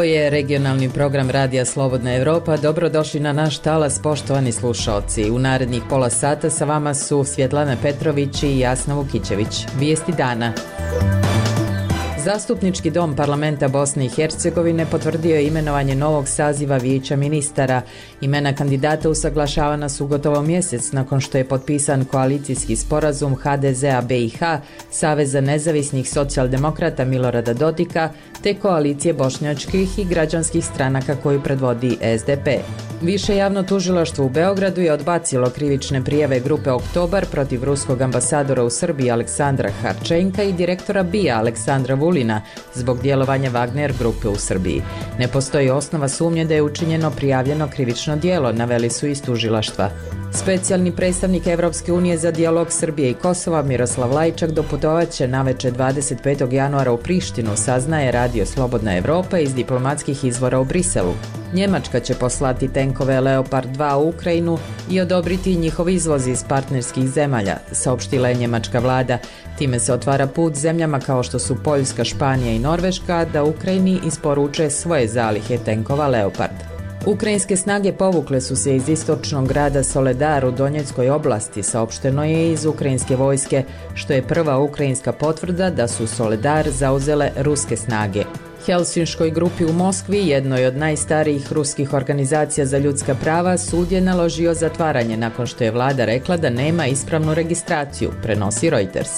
Ovo je regionalni program Radija Slobodna Evropa. Dobrodošli na naš talas, poštovani slušalci. U narednih pola sata sa vama su Svjetlana Petrović i Jasna Vukićević. Vijesti dana. Zastupnički dom parlamenta Bosne i Hercegovine potvrdio je imenovanje novog saziva vijeća ministara. Imena kandidata usaglašavana su gotovo mjesec nakon što je potpisan koalicijski sporazum HDZ-a BiH, Saveza nezavisnih socijaldemokrata Milorada Dodika, te koalicije bošnjačkih i građanskih stranaka koju predvodi SDP. Više javno tužilaštvo u Beogradu je odbacilo krivične prijeve grupe Oktobar protiv ruskog ambasadora u Srbiji Aleksandra Harčenka i direktora BIA Aleksandra Vulina zbog djelovanja Wagner grupe u Srbiji. Ne postoji osnova sumnje da je učinjeno prijavljeno krivično dijelo, naveli su iz tužilaštva. Specijalni predstavnik Evropske unije za dijalog Srbije i Kosova Miroslav Lajčak doputovaće na veče 25. januara u Prištinu, saznaje Radio Slobodna Evropa iz diplomatskih izvora u Briselu. Njemačka će poslati tenkove Leopard 2 u Ukrajinu i odobriti njihov izvoz iz partnerskih zemalja, saopštila je njemačka vlada. Time se otvara put zemljama kao što su Poljska, Španija i Norveška da Ukrajini isporuče svoje zalihe tenkova Leopard. Ukrajinske snage povukle su se iz istočnog grada Soledar u Donjeckoj oblasti, saopšteno je iz ukrajinske vojske, što je prva ukrajinska potvrda da su Soledar zauzele ruske snage. Helsinškoj grupi u Moskvi, jednoj od najstarijih ruskih organizacija za ljudska prava, sud je naložio zatvaranje nakon što je vlada rekla da nema ispravnu registraciju, prenosi Reuters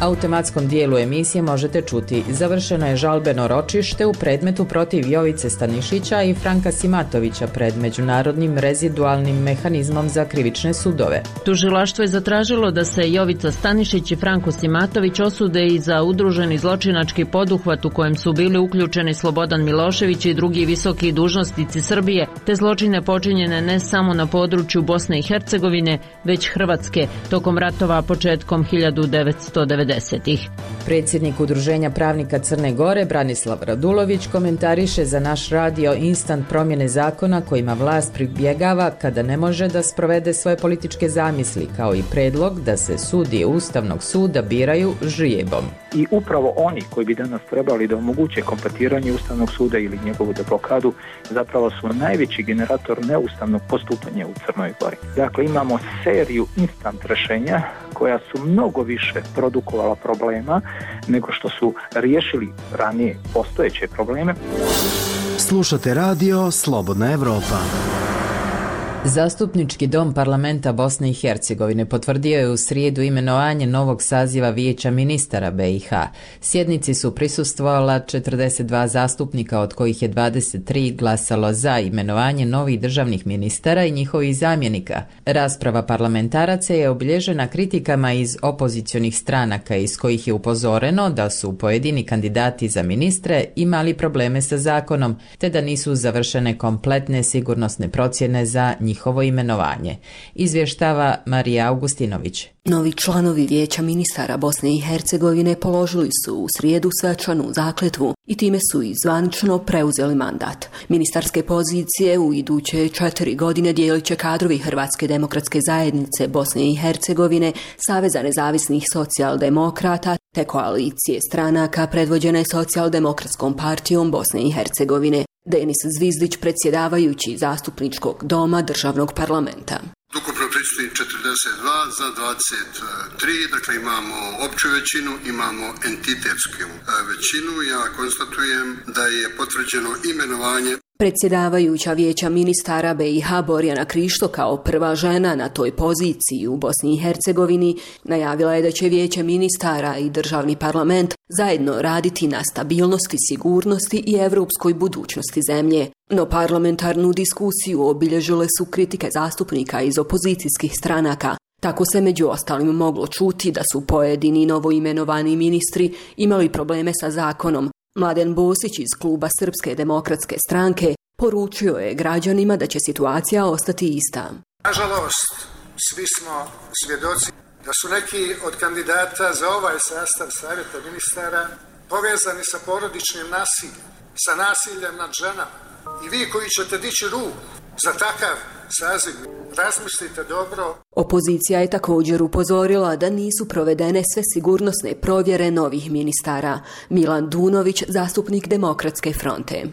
automatskom dijelu emisije možete čuti završeno je žalbeno ročište u predmetu protiv Jovice Stanišića i Franka Simatovića pred Međunarodnim rezidualnim mehanizmom za krivične sudove. Tužilaštvo je zatražilo da se Jovica Stanišić i Franko Simatović osude i za udruženi zločinački poduhvat u kojem su bili uključeni Slobodan Milošević i drugi visoki dužnostici Srbije, te zločine počinjene ne samo na području Bosne i Hercegovine, već Hrvatske tokom ratova početkom 1990. 90-ih. Predsjednik Udruženja pravnika Crne Gore, Branislav Radulović, komentariše za naš radio instant promjene zakona kojima vlast pribjegava kada ne može da sprovede svoje političke zamisli, kao i predlog da se sudije Ustavnog suda biraju žijebom. I upravo oni koji bi danas trebali da omoguće kompletiranje Ustavnog suda ili njegovu deblokadu, zapravo su najveći generator neustavnog postupanja u Crnoj Gori. Dakle, imamo seriju instant rešenja koja su mnogo više produkovala problema nego što su riješili ranije postojeće probleme. Slušate radio Slobodna Evropa. Zastupnički dom parlamenta Bosne i Hercegovine potvrdio je u srijedu imenovanje novog saziva vijeća ministara BiH. Sjednici su prisustvovala 42 zastupnika, od kojih je 23 glasalo za imenovanje novih državnih ministara i njihovih zamjenika. Rasprava parlamentaraca je obilježena kritikama iz opozicionih stranaka, iz kojih je upozoreno da su pojedini kandidati za ministre imali probleme sa zakonom, te da nisu završene kompletne sigurnosne procjene za njih njihovo imenovanje, izvještava Marija Augustinović. Novi članovi vijeća ministara Bosne i Hercegovine položili su u srijedu svečanu zakletvu i time su i zvanično preuzeli mandat. Ministarske pozicije u iduće četiri godine dijelit će kadrovi Hrvatske demokratske zajednice Bosne i Hercegovine, Saveza nezavisnih socijaldemokrata te koalicije stranaka predvođene socijaldemokratskom partijom Bosne i Hercegovine. Denis Zvizdić, predsjedavajući zastupničkog doma državnog parlamenta. Ukupno prisutni 42 za 23, dakle imamo opću većinu, imamo entitetsku većinu. Ja konstatujem da je potvrđeno imenovanje Predsjedavajuća vijeća ministara BiH Borjana Krišto kao prva žena na toj poziciji u Bosni i Hercegovini najavila je da će vijeće ministara i državni parlament zajedno raditi na stabilnosti, sigurnosti i evropskoj budućnosti zemlje. No parlamentarnu diskusiju obilježile su kritike zastupnika iz opozicijskih stranaka. Tako se među ostalim moglo čuti da su pojedini novoimenovani ministri imali probleme sa zakonom, Mladen Bosić iz kluba Srpske demokratske stranke poručio je građanima da će situacija ostati ista. Nažalost, svi smo svjedoci da su neki od kandidata za ovaj sastav savjeta ministara povezani sa porodičnim nasiljem, sa nasiljem nad ženama. I vi koji ćete dići ruku za takav saziv, razmislite dobro. Opozicija je također upozorila da nisu provedene sve sigurnosne provjere novih ministara. Milan Dunović, zastupnik Demokratske fronte.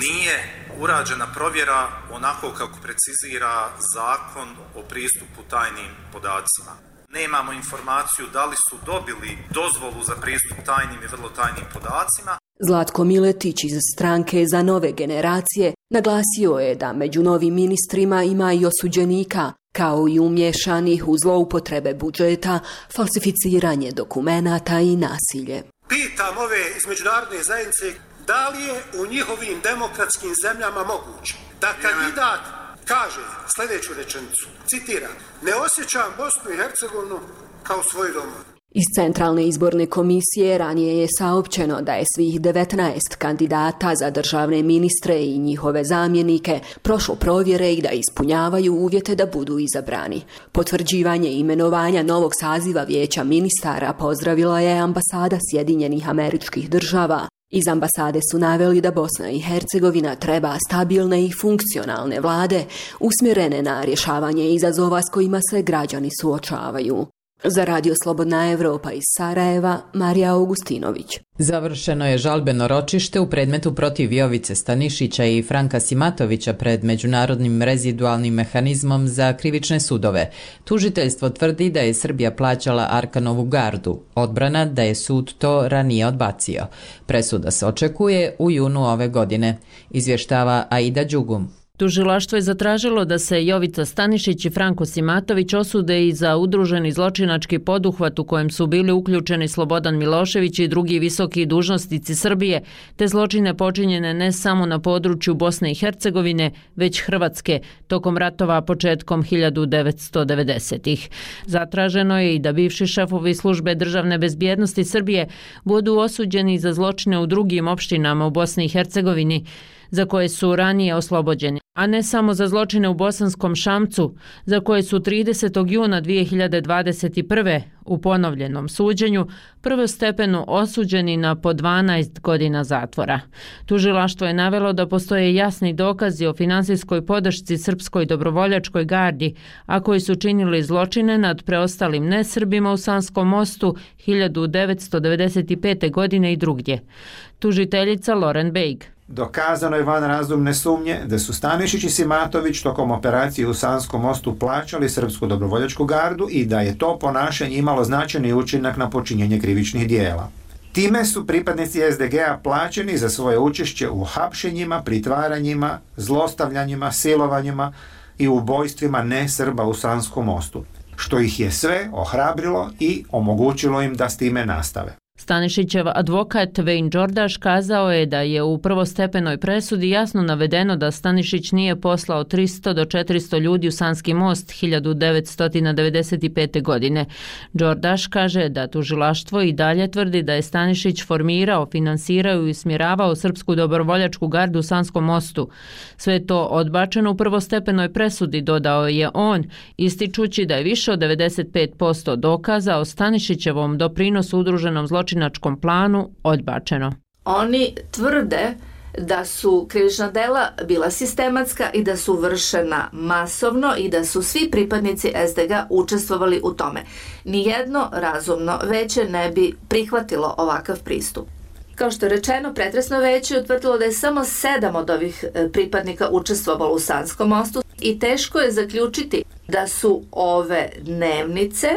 Nije urađena provjera onako kako precizira zakon o pristupu tajnim podacima. Nemamo informaciju da li su dobili dozvolu za pristup tajnim i vrlo tajnim podacima. Zlatko Miletić iz stranke za nove generacije naglasio je da među novim ministrima ima i osuđenika, kao i umješanih u zloupotrebe budžeta, falsificiranje dokumenata i nasilje. Pitam ove iz međunarodne zajednice da li je u njihovim demokratskim zemljama moguće da kandidat kaže sljedeću rečenicu, citiram, ne osjećam Bosnu i Hercegovinu kao svoj dom. Iz Centralne izborne komisije ranije je saopćeno da je svih 19 kandidata za državne ministre i njihove zamjenike prošlo provjere i da ispunjavaju uvjete da budu izabrani. Potvrđivanje imenovanja novog saziva vijeća ministara pozdravila je ambasada Sjedinjenih američkih država. Iz ambasade su naveli da Bosna i Hercegovina treba stabilne i funkcionalne vlade usmjerene na rješavanje izazova s kojima se građani suočavaju. Za Radio Slobodna Evropa iz Sarajeva, Marija Augustinović. Završeno je žalbeno ročište u predmetu protiv Jovice Stanišića i Franka Simatovića pred Međunarodnim rezidualnim mehanizmom za krivične sudove. Tužiteljstvo tvrdi da je Srbija plaćala Arkanovu gardu, odbrana da je sud to ranije odbacio. Presuda se očekuje u junu ove godine, izvještava Aida Đugum. Tužilaštvo je zatražilo da se Jovica Stanišić i Franko Simatović osude i za udruženi zločinački poduhvat u kojem su bili uključeni Slobodan Milošević i drugi visoki dužnostici Srbije, te zločine počinjene ne samo na području Bosne i Hercegovine, već Hrvatske, tokom ratova početkom 1990-ih. Zatraženo je i da bivši šefovi službe državne bezbjednosti Srbije budu osuđeni za zločine u drugim opštinama u Bosni i Hercegovini, za koje su ranije oslobođeni, a ne samo za zločine u Bosanskom Šamcu, za koje su 30. juna 2021. u ponovljenom suđenju prvostepeno osuđeni na po 12 godina zatvora. Tužilaštvo je navelo da postoje jasni dokazi o finansijskoj podršci Srpskoj dobrovoljačkoj gardi, a koji su činili zločine nad preostalim nesrbima u Sanskom mostu 1995. godine i drugdje. Tužiteljica Loren Beig Dokazano je van razumne sumnje da su Stanišić i Simatović tokom operacije u Sanskom mostu plaćali Srpsku dobrovoljačku gardu i da je to ponašanje imalo značajni učinak na počinjenje krivičnih dijela. Time su pripadnici SDG-a plaćeni za svoje učešće u hapšenjima, pritvaranjima, zlostavljanjima, silovanjima i ubojstvima ne Srba u Sanskom mostu, što ih je sve ohrabrilo i omogućilo im da s time nastave. Stanišićev advokat Wayne Đordaš kazao je da je u prvostepenoj presudi jasno navedeno da Stanišić nije poslao 300 do 400 ljudi u Sanski most 1995. godine. Đordaš kaže da tužilaštvo i dalje tvrdi da je Stanišić formirao, finansirao i smiravao Srpsku dobrovoljačku gardu u Sanskom mostu. Sve to odbačeno u prvostepenoj presudi, dodao je on, ističući da je više od 95% dokaza o Stanišićevom doprinosu udruženom zločinu zločinačkom planu odbačeno. Oni tvrde da su krivična dela bila sistematska i da su vršena masovno i da su svi pripadnici SDG učestvovali u tome. Nijedno razumno veće ne bi prihvatilo ovakav pristup. Kao što je rečeno, pretresno veće utvrdilo da je samo sedam od ovih e, pripadnika učestvovalo u Sanskom mostu i teško je zaključiti da su ove dnevnice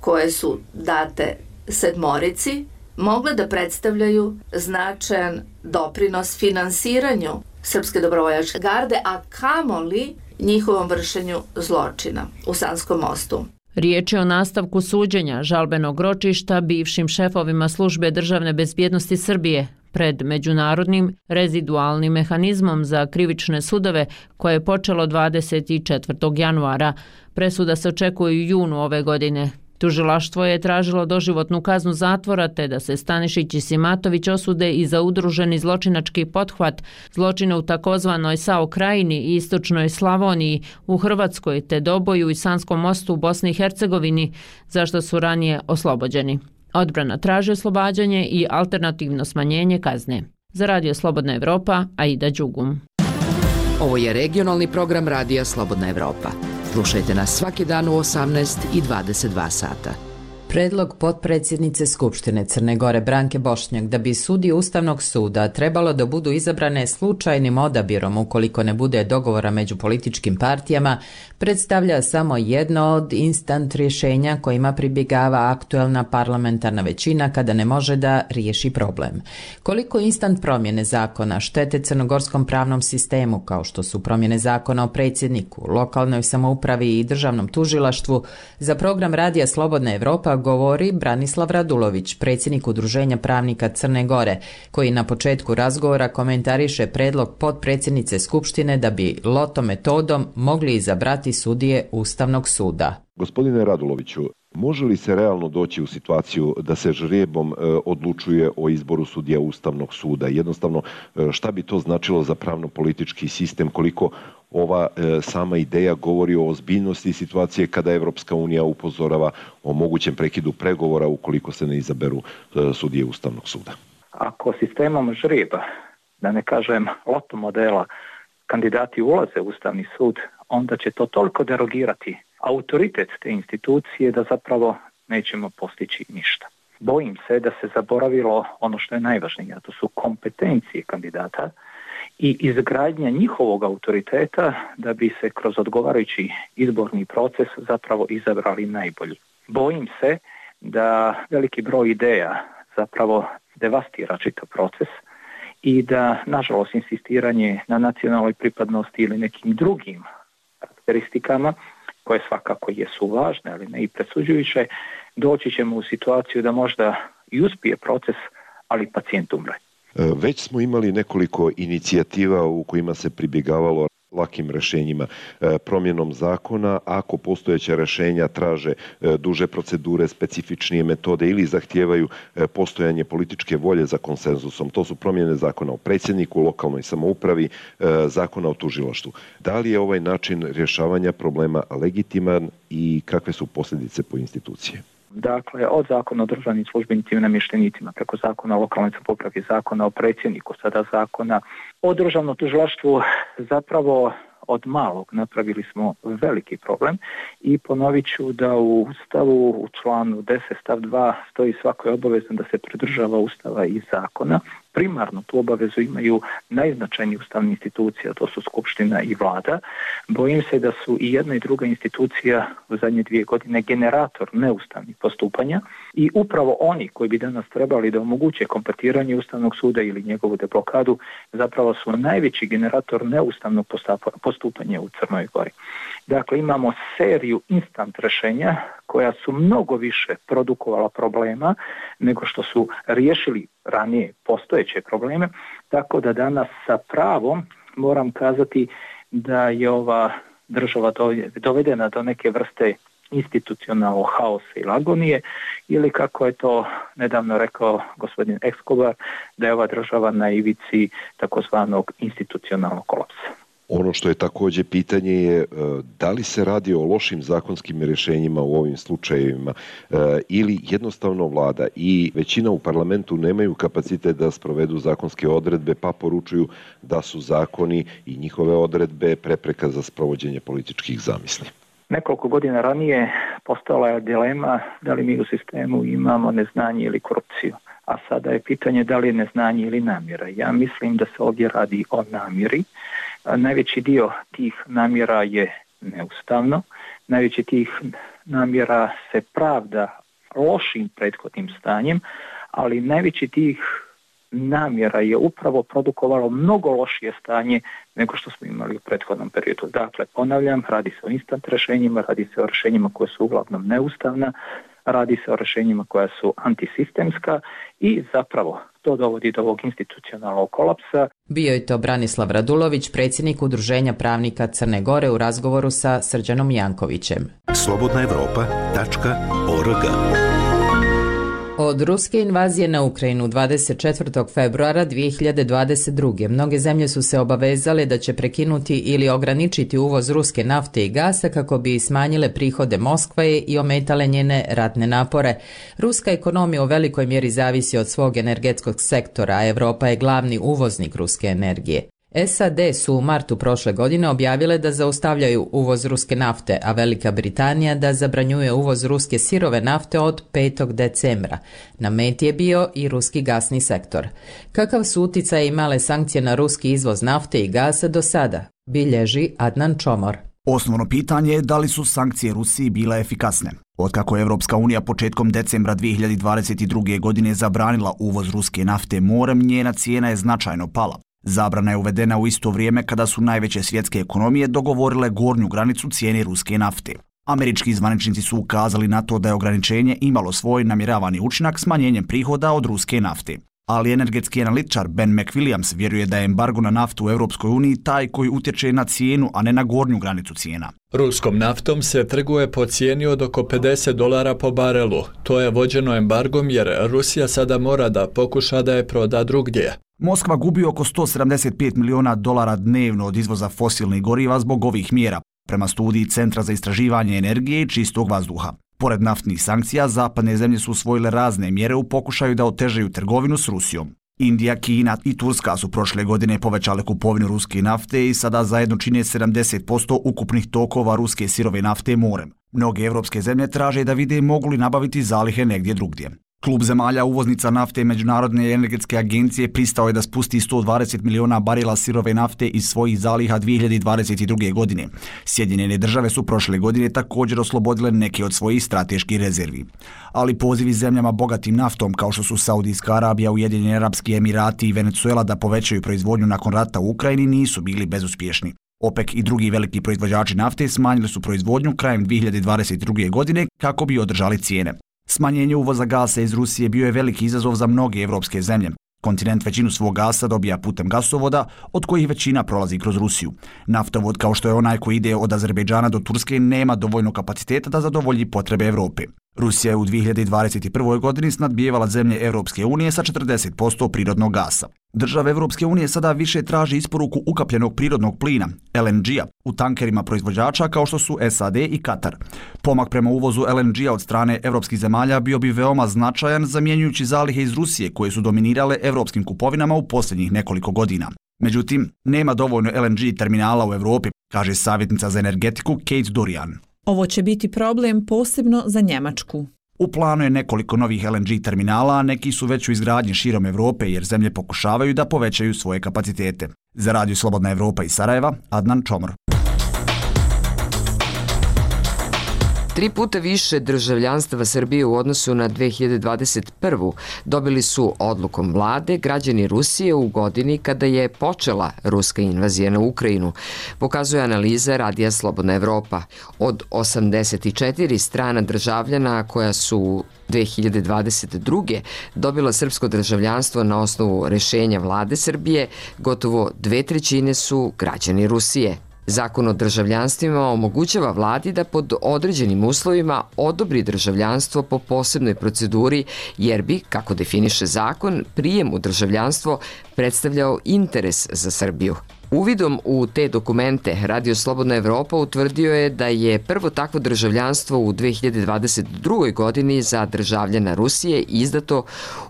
koje su date sedmorici mogle da predstavljaju značajan doprinos finansiranju Srpske dobrovoljačke garde, a kamoli njihovom vršenju zločina u Sanskom mostu. Riječ je o nastavku suđenja žalbenog ročišta bivšim šefovima službe državne bezbjednosti Srbije pred međunarodnim rezidualnim mehanizmom za krivične sudove koje je počelo 24. januara. Presuda se očekuje u junu ove godine. Tužilaštvo je tražilo doživotnu kaznu zatvora te da se Stanišić i Simatović osude i za udruženi zločinački pothvat zločine u takozvanoj Sao krajini i istočnoj Slavoniji u Hrvatskoj te doboju i Sanskom mostu u Bosni i Hercegovini zašto su ranije oslobođeni. Odbrana traži oslobađanje i alternativno smanjenje kazne. Za Radio Slobodna Evropa, Aida Đugum. Ovo je regionalni program Radija Slobodna Evropa. Slušajte nas svaki dan u 18 i 22 sata. Predlog potpredsjednice Skupštine Crne Gore Branke Bošnjak da bi sudi Ustavnog suda trebalo da budu izabrane slučajnim odabirom ukoliko ne bude dogovora među političkim partijama, predstavlja samo jedno od instant rješenja kojima pribjegava aktuelna parlamentarna većina kada ne može da riješi problem. Koliko instant promjene zakona štete crnogorskom pravnom sistemu kao što su promjene zakona o predsjedniku, lokalnoj samoupravi i državnom tužilaštvu, za program Radija Slobodna Evropa govori Branislav Radulović, predsjednik Udruženja pravnika Crne Gore, koji na početku razgovora komentariše predlog podpredsjednice Skupštine da bi loto metodom mogli izabrati sudije Ustavnog suda. Gospodine Raduloviću, Može li se realno doći u situaciju da se žrijebom e, odlučuje o izboru sudija Ustavnog suda? Jednostavno, e, šta bi to značilo za pravno-politički sistem? Koliko ova e, sama ideja govori o ozbiljnosti situacije kada Evropska unija upozorava o mogućem prekidu pregovora ukoliko se ne izaberu sudije Ustavnog suda? Ako sistemom žrijeba, da ne kažem loto modela, kandidati ulaze u Ustavni sud, onda će to toliko derogirati autoritet te institucije da zapravo nećemo postići ništa. Bojim se da se zaboravilo ono što je najvažnije, a to su kompetencije kandidata i izgradnja njihovog autoriteta da bi se kroz odgovarajući izborni proces zapravo izabrali najbolji. Bojim se da veliki broj ideja zapravo devastira čitav proces i da, nažalost, insistiranje na nacionalnoj pripadnosti ili nekim drugim karakteristikama koje svakako jesu važne, ali ne i presuđujuće, doći ćemo u situaciju da možda i uspije proces, ali pacijent umre. E, već smo imali nekoliko inicijativa u kojima se pribjegavalo lakim rešenjima e, promjenom zakona ako postojeća rešenja traže e, duže procedure, specifičnije metode ili zahtijevaju e, postojanje političke volje za konsenzusom. To su promjene zakona o predsjedniku, lokalnoj samoupravi, zakona o tužilaštvu. Da li je ovaj način rješavanja problema legitiman i kakve su posljedice po institucije? Dakle, od zakona o državnim službenicima i namještenicima, preko zakona o lokalnoj samopravi, zakona o predsjedniku, sada zakona o državnom tužilaštvu, zapravo od malog napravili smo veliki problem i ponovit ću da u Ustavu u članu 10 stav 2 stoji svako je obavezno da se pridržava Ustava i zakona. Primarno tu obavezu imaju najznačajnije ustavne institucije, to su Skupština i vlada. Bojim se da su i jedna i druga institucija u zadnje dvije godine generator neustavnih postupanja i upravo oni koji bi danas trebali da omoguće kompatiranje Ustavnog suda ili njegovu deblokadu zapravo su najveći generator neustavnog postupanja u Crnoj Gori. Dakle, imamo seriju instant rešenja koja su mnogo više produkovala problema nego što su riješili ranije postojeće probleme, tako da danas sa pravom moram kazati da je ova država dovedena do neke vrste institucionalnog haosa i lagonije ili kako je to nedavno rekao gospodin Ekskobar da je ova država na ivici takozvanog institucionalnog kolapsa. Ono što je također pitanje je e, da li se radi o lošim zakonskim rješenjima u ovim slučajevima e, ili jednostavno vlada i većina u parlamentu nemaju kapacitet da sprovedu zakonske odredbe pa poručuju da su zakoni i njihove odredbe prepreka za sprovođenje političkih zamisli. Nekoliko godina ranije postala je dilema da li mi u sistemu imamo neznanje ili korupciju a sada je pitanje da li je neznanje ili namjera. Ja mislim da se ovdje radi o namjeri. Najveći dio tih namjera je neustavno, najveći tih namjera se pravda lošim prethodnim stanjem, ali najveći tih namjera je upravo produkovalo mnogo lošije stanje nego što smo imali u prethodnom periodu. Dakle, ponavljam, radi se o instant rešenjima, radi se o rešenjima koje su uglavnom neustavna, radi se o rešenjima koja su antisistemska i zapravo to dovodi do ovog institucionalnog kolapsa. Bio je to Branislav Radulović, predsjednik Udruženja pravnika Crne Gore u razgovoru sa Srđanom Jankovićem. Slobodna Evropa.org od ruske invazije na Ukrajinu 24. februara 2022. mnoge zemlje su se obavezale da će prekinuti ili ograničiti uvoz ruske nafte i gasa kako bi smanjile prihode Moskve i ometale njene ratne napore. Ruska ekonomija u velikoj mjeri zavisi od svog energetskog sektora, a Evropa je glavni uvoznik ruske energije. SAD su u martu prošle godine objavile da zaustavljaju uvoz ruske nafte, a Velika Britanija da zabranjuje uvoz ruske sirove nafte od 5. decembra. Na meti je bio i ruski gasni sektor. Kakav su uticaj imale sankcije na ruski izvoz nafte i gasa do sada? Bilježi Adnan Čomor. Osnovno pitanje je da li su sankcije Rusiji bile efikasne. Otkako je Evropska unija početkom decembra 2022. godine zabranila uvoz ruske nafte morem, njena cijena je značajno pala. Zabrana je uvedena u isto vrijeme kada su najveće svjetske ekonomije dogovorile gornju granicu cijene ruske nafte. Američki zvaničnici su ukazali na to da je ograničenje imalo svoj namjeravani učinak smanjenjem prihoda od ruske nafte. Ali energetski analitičar Ben McWilliams vjeruje da je embargo na naftu u Europskoj uniji taj koji utječe na cijenu, a ne na gornju granicu cijena. Ruskom naftom se trguje po cijeni od oko 50 dolara po barelu. To je vođeno embargom jer Rusija sada mora da pokuša da je proda drugdje. Moskva gubi oko 175 miliona dolara dnevno od izvoza fosilnih goriva zbog ovih mjera, prema studiji Centra za istraživanje energije i čistog vazduha. Pored naftnih sankcija, zapadne zemlje su usvojile razne mjere u pokušaju da otežaju trgovinu s Rusijom. Indija, Kina i Turska su prošle godine povećale kupovinu ruske nafte i sada zajedno čine 70% ukupnih tokova ruske sirove nafte morem. Mnoge evropske zemlje traže da vide mogu li nabaviti zalihe negdje drugdje. Klub zemalja uvoznica nafte Međunarodne energetske agencije pristao je da spusti 120 miliona barila sirove nafte iz svojih zaliha 2022. godine. Sjedinjene države su prošle godine također oslobodile neke od svojih strateških rezervi. Ali pozivi zemljama bogatim naftom kao što su Saudijska Arabija, Ujedinjeni Arabski Emirati i Venezuela da povećaju proizvodnju nakon rata u Ukrajini nisu bili bezuspješni. OPEC i drugi veliki proizvođači nafte smanjili su proizvodnju krajem 2022. godine kako bi održali cijene. Smanjenje uvoza gasa iz Rusije bio je veliki izazov za mnoge evropske zemlje. Kontinent većinu svog gasa dobija putem gasovoda, od kojih većina prolazi kroz Rusiju. Naftovod, kao što je onaj koji ide od Azerbejdžana do Turske, nema dovoljno kapaciteta da zadovolji potrebe Evrope. Rusija je u 2021. godini snadbijevala zemlje Evropske unije sa 40% prirodnog gasa. Države Evropske unije sada više traži isporuku ukapljenog prirodnog plina, LNG-a, u tankerima proizvođača kao što su SAD i Katar. Pomak prema uvozu LNG-a od strane evropskih zemalja bio bi veoma značajan zamjenjujući zalihe iz Rusije koje su dominirale evropskim kupovinama u posljednjih nekoliko godina. Međutim, nema dovoljno LNG terminala u Evropi, kaže savjetnica za energetiku Kate Dorian. Ovo će biti problem posebno za Njemačku. U planu je nekoliko novih LNG terminala, a neki su već u izgradnji širom Evrope jer zemlje pokušavaju da povećaju svoje kapacitete. Za Radio Slobodna Evropa iz Sarajeva, Adnan Čomor. Tri puta više državljanstva Srbije u odnosu na 2021. dobili su odlukom vlade građani Rusije u godini kada je počela ruska invazija na Ukrajinu, pokazuje analiza Radija Slobodna Evropa. Od 84 strana državljana koja su 2022. dobila srpsko državljanstvo na osnovu rešenja vlade Srbije, gotovo dve trećine su građani Rusije. Zakon o državljanstvima omogućava vladi da pod određenim uslovima odobri državljanstvo po posebnoj proceduri, jer bi, kako definiše zakon, prijem u državljanstvo predstavljao interes za Srbiju. Uvidom u te dokumente Radio Slobodna Evropa utvrdio je da je prvo takvo državljanstvo u 2022. godini za državljana Rusije izdato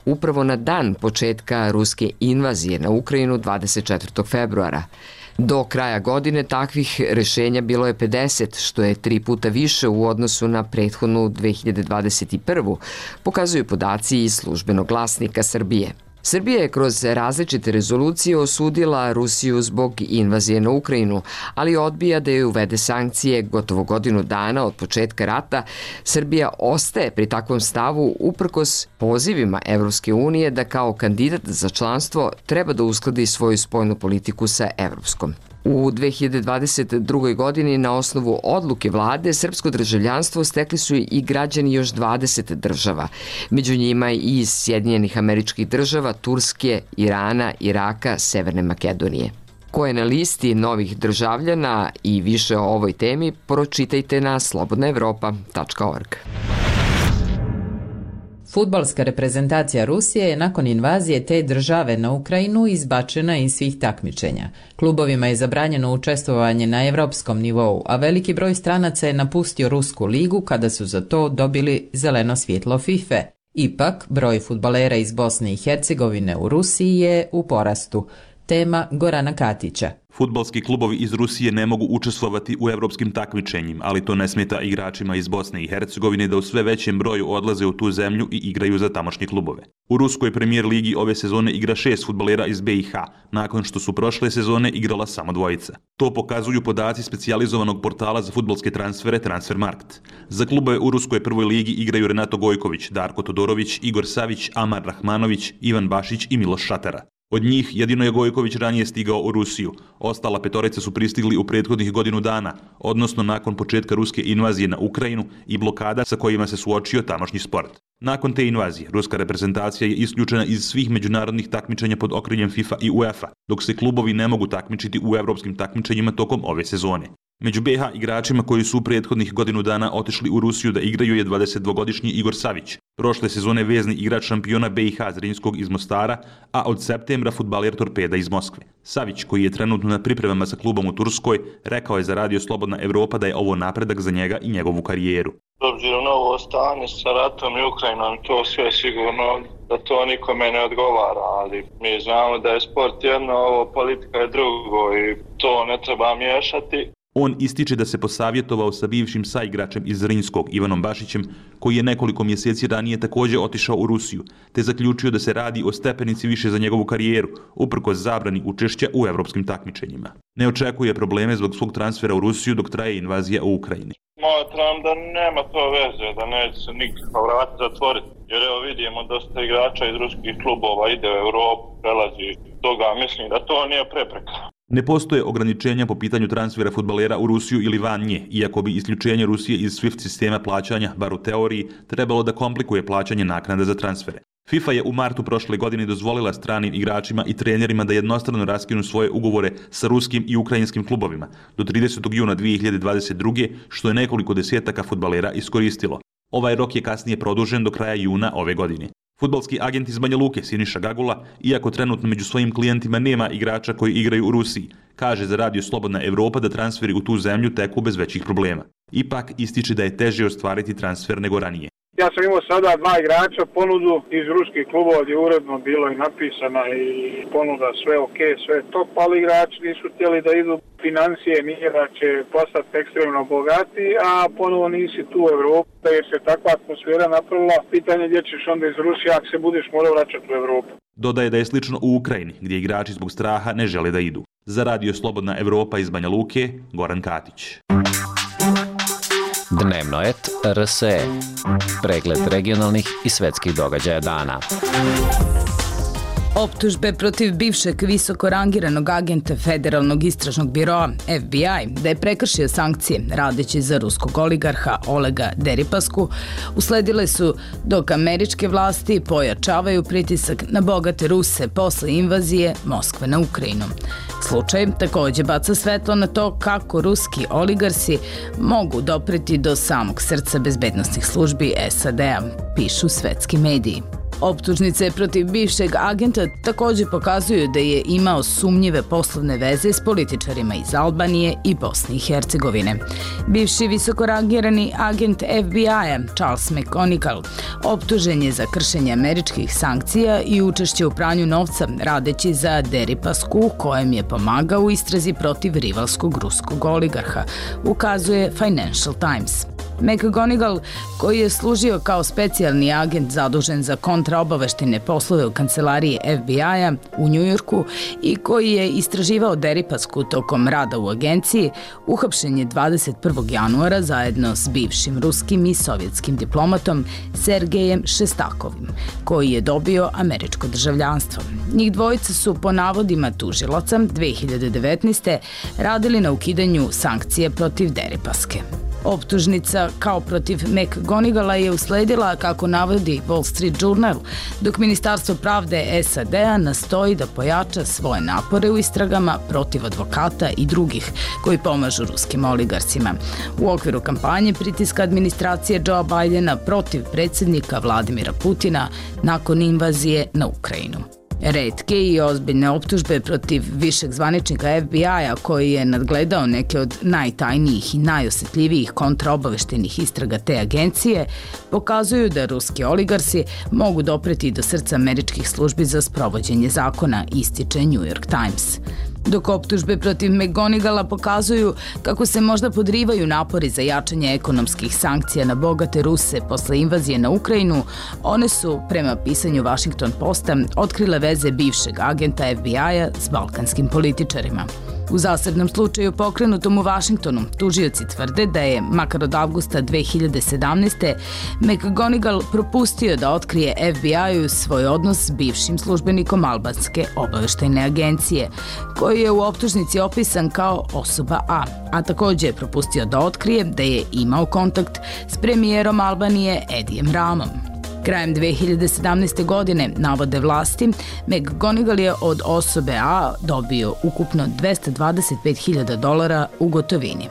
upravo na dan početka ruske invazije na Ukrajinu 24. februara. Do kraja godine takvih rešenja bilo je 50, što je tri puta više u odnosu na prethodnu 2021. Pokazuju podaci iz službenog glasnika Srbije. Srbija je kroz različite rezolucije osudila Rusiju zbog invazije na Ukrajinu, ali odbija da je uvede sankcije gotovo godinu dana od početka rata. Srbija ostaje pri takvom stavu uprkos pozivima Evropske unije da kao kandidat za članstvo treba da uskladi svoju spojnu politiku sa Evropskom. U 2022. godini na osnovu odluke vlade srpsko državljanstvo stekli su i građani još 20 država. Među njima i iz Sjedinjenih američkih država, Turske, Irana, Iraka, Severne Makedonije. Ko je na listi novih državljana i više o ovoj temi, pročitajte na slobodnaevropa.org. Futbalska reprezentacija Rusije je nakon invazije te države na Ukrajinu izbačena iz svih takmičenja. Klubovima je zabranjeno učestvovanje na evropskom nivou, a veliki broj stranaca je napustio Rusku ligu kada su za to dobili zeleno svjetlo FIFA. Ipak, broj futbalera iz Bosne i Hercegovine u Rusiji je u porastu. Tema Gorana Katića. Futbalski klubovi iz Rusije ne mogu učestvovati u evropskim takmičenjima, ali to ne smeta igračima iz Bosne i Hercegovine da u sve većem broju odlaze u tu zemlju i igraju za tamošnje klubove. U Ruskoj premijer ligi ove sezone igra šest futbalera iz BiH, nakon što su prošle sezone igrala samo dvojica. To pokazuju podaci specijalizovanog portala za futbalske transfere Transfermarkt. Za klubove u Ruskoj prvoj ligi igraju Renato Gojković, Darko Todorović, Igor Savić, Amar Rahmanović, Ivan Bašić i Miloš Šatara. Od njih jedino je Gojković ranije stigao u Rusiju. Ostala petorica su pristigli u prethodnih godinu dana, odnosno nakon početka ruske invazije na Ukrajinu i blokada sa kojima se suočio tamošnji sport. Nakon te invazije, ruska reprezentacija je isključena iz svih međunarodnih takmičenja pod okriljem FIFA i UEFA, dok se klubovi ne mogu takmičiti u evropskim takmičenjima tokom ove sezone. Među BH igračima koji su u prethodnih godinu dana otišli u Rusiju da igraju je 22-godišnji Igor Savić. Prošle sezone vezni igrač šampiona BiH Zrinskog iz Mostara, a od septembra futbaler Torpeda iz Moskve. Savić, koji je trenutno na pripremama sa klubom u Turskoj, rekao je za Radio Slobodna Evropa da je ovo napredak za njega i njegovu karijeru. S obzirom na ovo stanje sa ratom i Ukrajinom, to sve sigurno da to nikome ne odgovara, ali mi znamo da je sport jedno, ovo politika je drugo i to ne treba miješati. On ističe da se posavjetovao sa bivšim saigračem iz Zrinskog, Ivanom Bašićem, koji je nekoliko mjeseci ranije također otišao u Rusiju, te zaključio da se radi o stepenici više za njegovu karijeru, uprko zabrani učešća u evropskim takmičenjima. Ne očekuje probleme zbog svog transfera u Rusiju dok traje invazija u Ukrajini. Smatram da nema to veze, da neće se nikakav vrata zatvoriti. Jer evo vidimo dosta igrača iz ruskih klubova ide u Europu, prelazi toga, mislim da to nije prepreka. Ne postoje ograničenja po pitanju transfera futbalera u Rusiju ili van nje, iako bi isključenje Rusije iz SWIFT sistema plaćanja, bar u teoriji, trebalo da komplikuje plaćanje naknade za transfere. FIFA je u martu prošle godine dozvolila stranim igračima i trenerima da jednostrano raskinu svoje ugovore sa ruskim i ukrajinskim klubovima do 30. juna 2022. što je nekoliko desetaka futbalera iskoristilo. Ovaj rok je kasnije produžen do kraja juna ove godine. Futbalski agent iz Banja Luke, Siniša Gagula, iako trenutno među svojim klijentima nema igrača koji igraju u Rusiji, kaže za radio Slobodna Evropa da transferi u tu zemlju teku bez većih problema. Ipak ističe da je teže ostvariti transfer nego ranije. Ja sam imao sada dva igrača ponudu iz ruskih klubova gdje uredno bilo i napisana i ponuda sve ok, sve top, ali igrači nisu htjeli da idu financije nije da će postati ekstremno bogati, a ponovo nisi tu u Evropu, da je se takva atmosfera napravila, pitanje gdje ćeš onda iz Rusije ako se budeš morao vraćati u Evropu. Dodaje da je slično u Ukrajini, gdje igrači zbog straha ne žele da idu. Za radio Slobodna Evropa iz Banja Luke, Goran Katić. Dnevno et RSE. Pregled regionalnih i svetskih događaja dana. Optužbe protiv bivšeg visoko rangiranog agenta Federalnog istražnog biroa FBI da je prekršio sankcije radeći za ruskog oligarha Olega Deripasku usledile su dok američke vlasti pojačavaju pritisak na bogate Ruse posle invazije Moskve na Ukrajinu. Slučaj također baca svetlo na to kako ruski oligarsi mogu dopreti do samog srca bezbednostnih službi SAD-a, pišu svetski mediji. Optužnice protiv bivšeg agenta također pokazuju da je imao sumnjive poslovne veze s političarima iz Albanije i Bosne i Hercegovine. Bivši visokorangirani agent FBI-a Charles McConical optužen je za kršenje američkih sankcija i učešće u pranju novca radeći za Deripasku kojem je pomagao u istrazi protiv rivalskog ruskog oligarha, ukazuje Financial Times. McGonigal, koji je služio kao specijalni agent zadužen za kontraobaveštine poslove u kancelariji FBI-a u Njujorku i koji je istraživao Deripasku tokom rada u agenciji, uhapšen je 21. januara zajedno s bivšim ruskim i sovjetskim diplomatom Sergejem Šestakovim, koji je dobio američko državljanstvo. Njih dvojica su po navodima tužilaca 2019. radili na ukidanju sankcije protiv Deripaske. Optužnica kao protiv McGonigala je usledila, kako navodi Wall Street Journal, dok Ministarstvo pravde SAD-a nastoji da pojača svoje napore u istragama protiv advokata i drugih koji pomažu ruskim oligarcima. U okviru kampanje pritiska administracije Joe Bidena protiv predsjednika Vladimira Putina nakon invazije na Ukrajinu. Redke i ozbiljne optužbe protiv višeg zvaničnika FBI-a koji je nadgledao neke od najtajnijih i najosjetljivijih kontraobaveštenih istraga te agencije pokazuju da ruski oligarsi mogu dopreti do srca američkih službi za sprovođenje zakona, ističe New York Times. Dok optužbe protiv McGonigala pokazuju kako se možda podrivaju napori za jačanje ekonomskih sankcija na bogate Ruse posle invazije na Ukrajinu, one su, prema pisanju Washington Posta, otkrile veze bivšeg agenta FBI-a s balkanskim političarima. U zasebnom slučaju pokrenutom u Vašingtonu, tužioci tvrde da je, makar od avgusta 2017. McGonigal propustio da otkrije FBI-u svoj odnos s bivšim službenikom Albanske obaveštajne agencije, koji je u optužnici opisan kao osoba A, a također je propustio da otkrije da je imao kontakt s premijerom Albanije Edijem Ramom. Krajem 2017. godine, navode vlasti, Meg Gonigal je od osobe A dobio ukupno 225.000 dolara u gotovini.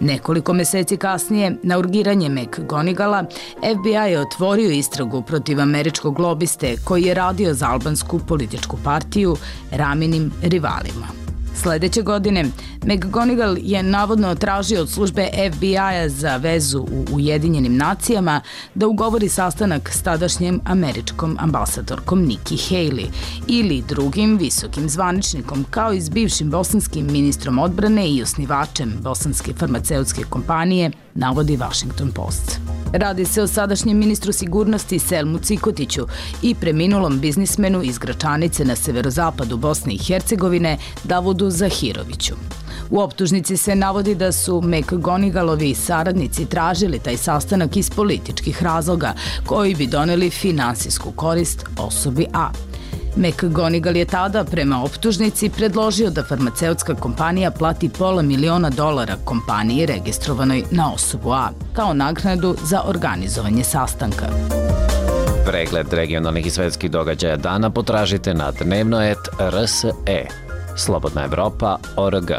Nekoliko meseci kasnije, na urgiranje Meg Gonigala, FBI je otvorio istragu protiv američkog lobiste koji je radio za albansku političku partiju raminim rivalima. Sledeće godine, McGonigal je navodno tražio od službe FBI-a za vezu u Ujedinjenim nacijama da ugovori sastanak s tadašnjim američkom ambasadorkom Nikki Haley ili drugim visokim zvaničnikom, kao i s bivšim bosanskim ministrom odbrane i osnivačem bosanske farmaceutske kompanije, navodi Washington Post. Radi se o sadašnjem ministru sigurnosti Selmu Cikotiću i preminulom biznismenu iz Gračanice na severozapadu Bosne i Hercegovine Davudu Zahiroviću. U optužnici se navodi da su McGonigalovi saradnici tražili taj sastanak iz političkih razloga koji bi doneli finansijsku korist osobi A. McGonigal je tada, prema optužnici, predložio da farmaceutska kompanija plati pola miliona dolara kompaniji registrovanoj na osobu A, kao nagradu za organizovanje sastanka. Pregled regionalnih i svetskih događaja dana potražite na dnevnoet.rse. Slobodna Evropa.org.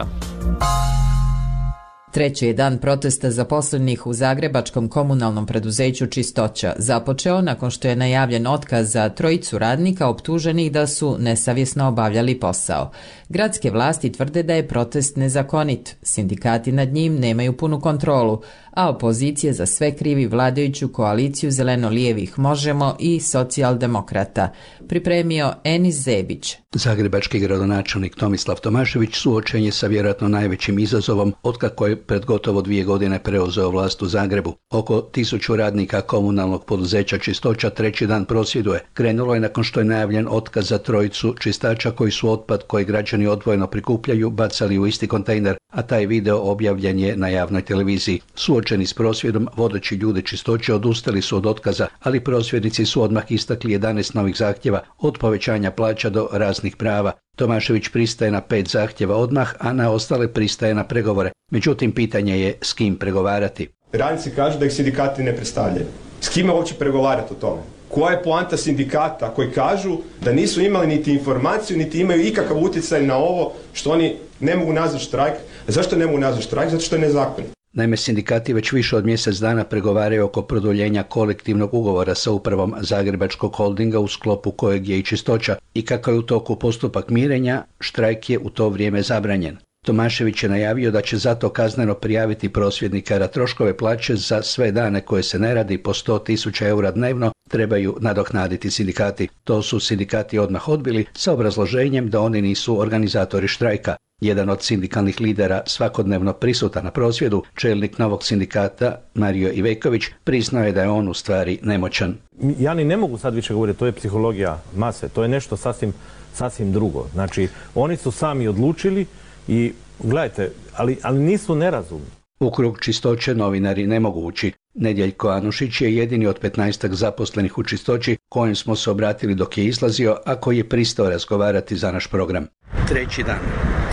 Treći je dan protesta zaposlenih u Zagrebačkom komunalnom preduzeću Čistoća započeo nakon što je najavljen otkaz za trojicu radnika optuženih da su nesavjesno obavljali posao. Gradske vlasti tvrde da je protest nezakonit, sindikati nad njim nemaju punu kontrolu, a opozicije za sve krivi vladajuću koaliciju zeleno-lijevih Možemo i socijaldemokrata, pripremio Enis Zebić. Zagrebački gradonačelnik Tomislav Tomašević suočen je sa vjerojatno najvećim izazovom otkako je pred gotovo dvije godine preuzeo vlast u Zagrebu. Oko tisuću radnika komunalnog poduzeća Čistoća treći dan prosvjeduje. Krenulo je nakon što je najavljen otkaz za trojicu čistača koji su otpad koji građani odvojeno prikupljaju bacali u isti kontejner, a taj video objavljen je na javnoj televiziji. Suočeni s prosvjedom, vodeći ljude čistoće odustali su od otkaza, ali prosvjednici su odmah istakli 11 novih zahtjeva od povećanja plaća do raznih prava. Tomašević pristaje na pet zahtjeva odmah, a na ostale pristaje na pregovore. Međutim, pitanje je s kim pregovarati. Radnici kažu da ih sindikati ne predstavljaju. S kime hoće pregovarati o tome? Koja je poanta sindikata koji kažu da nisu imali niti informaciju, niti imaju ikakav utjecaj na ovo što oni ne mogu nazvati štrajk. Zašto ne mogu nazvati štrajk? Zato što je nezakonit. Naime, sindikati već više od mjesec dana pregovaraju oko produljenja kolektivnog ugovora sa upravom Zagrebačkog holdinga u sklopu kojeg je i čistoća i kako je u toku postupak mirenja, štrajk je u to vrijeme zabranjen. Tomašević je najavio da će zato kazneno prijaviti prosvjednika da troškove plaće za sve dane koje se ne radi po 100.000 eura dnevno trebaju nadoknaditi sindikati. To su sindikati odmah odbili sa obrazloženjem da oni nisu organizatori štrajka. Jedan od sindikalnih lidera svakodnevno prisutan na prosvjedu, čelnik novog sindikata Mario Iveković, priznao je da je on u stvari nemoćan. Ja ni ne mogu sad više govoriti, to je psihologija mase, to je nešto sasvim, sasvim drugo. Znači, oni su sami odlučili i gledajte, ali, ali nisu nerazumni. U krug čistoće novinari ne mogu ući. Nedjeljko Anušić je jedini od 15 zaposlenih u čistoći kojim smo se obratili dok je izlazio, a koji je pristao razgovarati za naš program. Treći dan.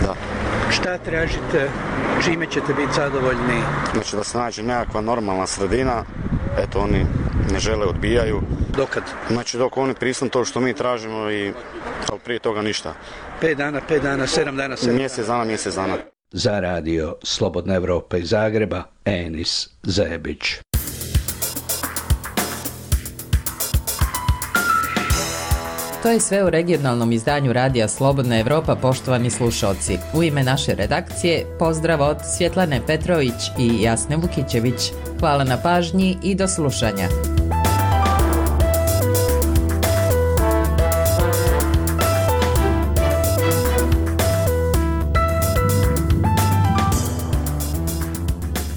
Da. Šta tražite, čime ćete biti zadovoljni? Znači da se nađe nekakva normalna sredina, eto oni ne žele, odbijaju. Dokad? Znači dok oni pristanu to što mi tražimo i ali prije toga ništa. 5 dana, 5 dana, 7 dana, 7 Mjesec dana, mjesec dana. Za radio Slobodna Evropa iz Zagreba, Enis Zebić. To je sve u regionalnom izdanju Radija Slobodna Evropa, poštovani slušalci. U ime naše redakcije, pozdrav od Svjetlane Petrović i Jasne Vukićević. Hvala na pažnji i do slušanja.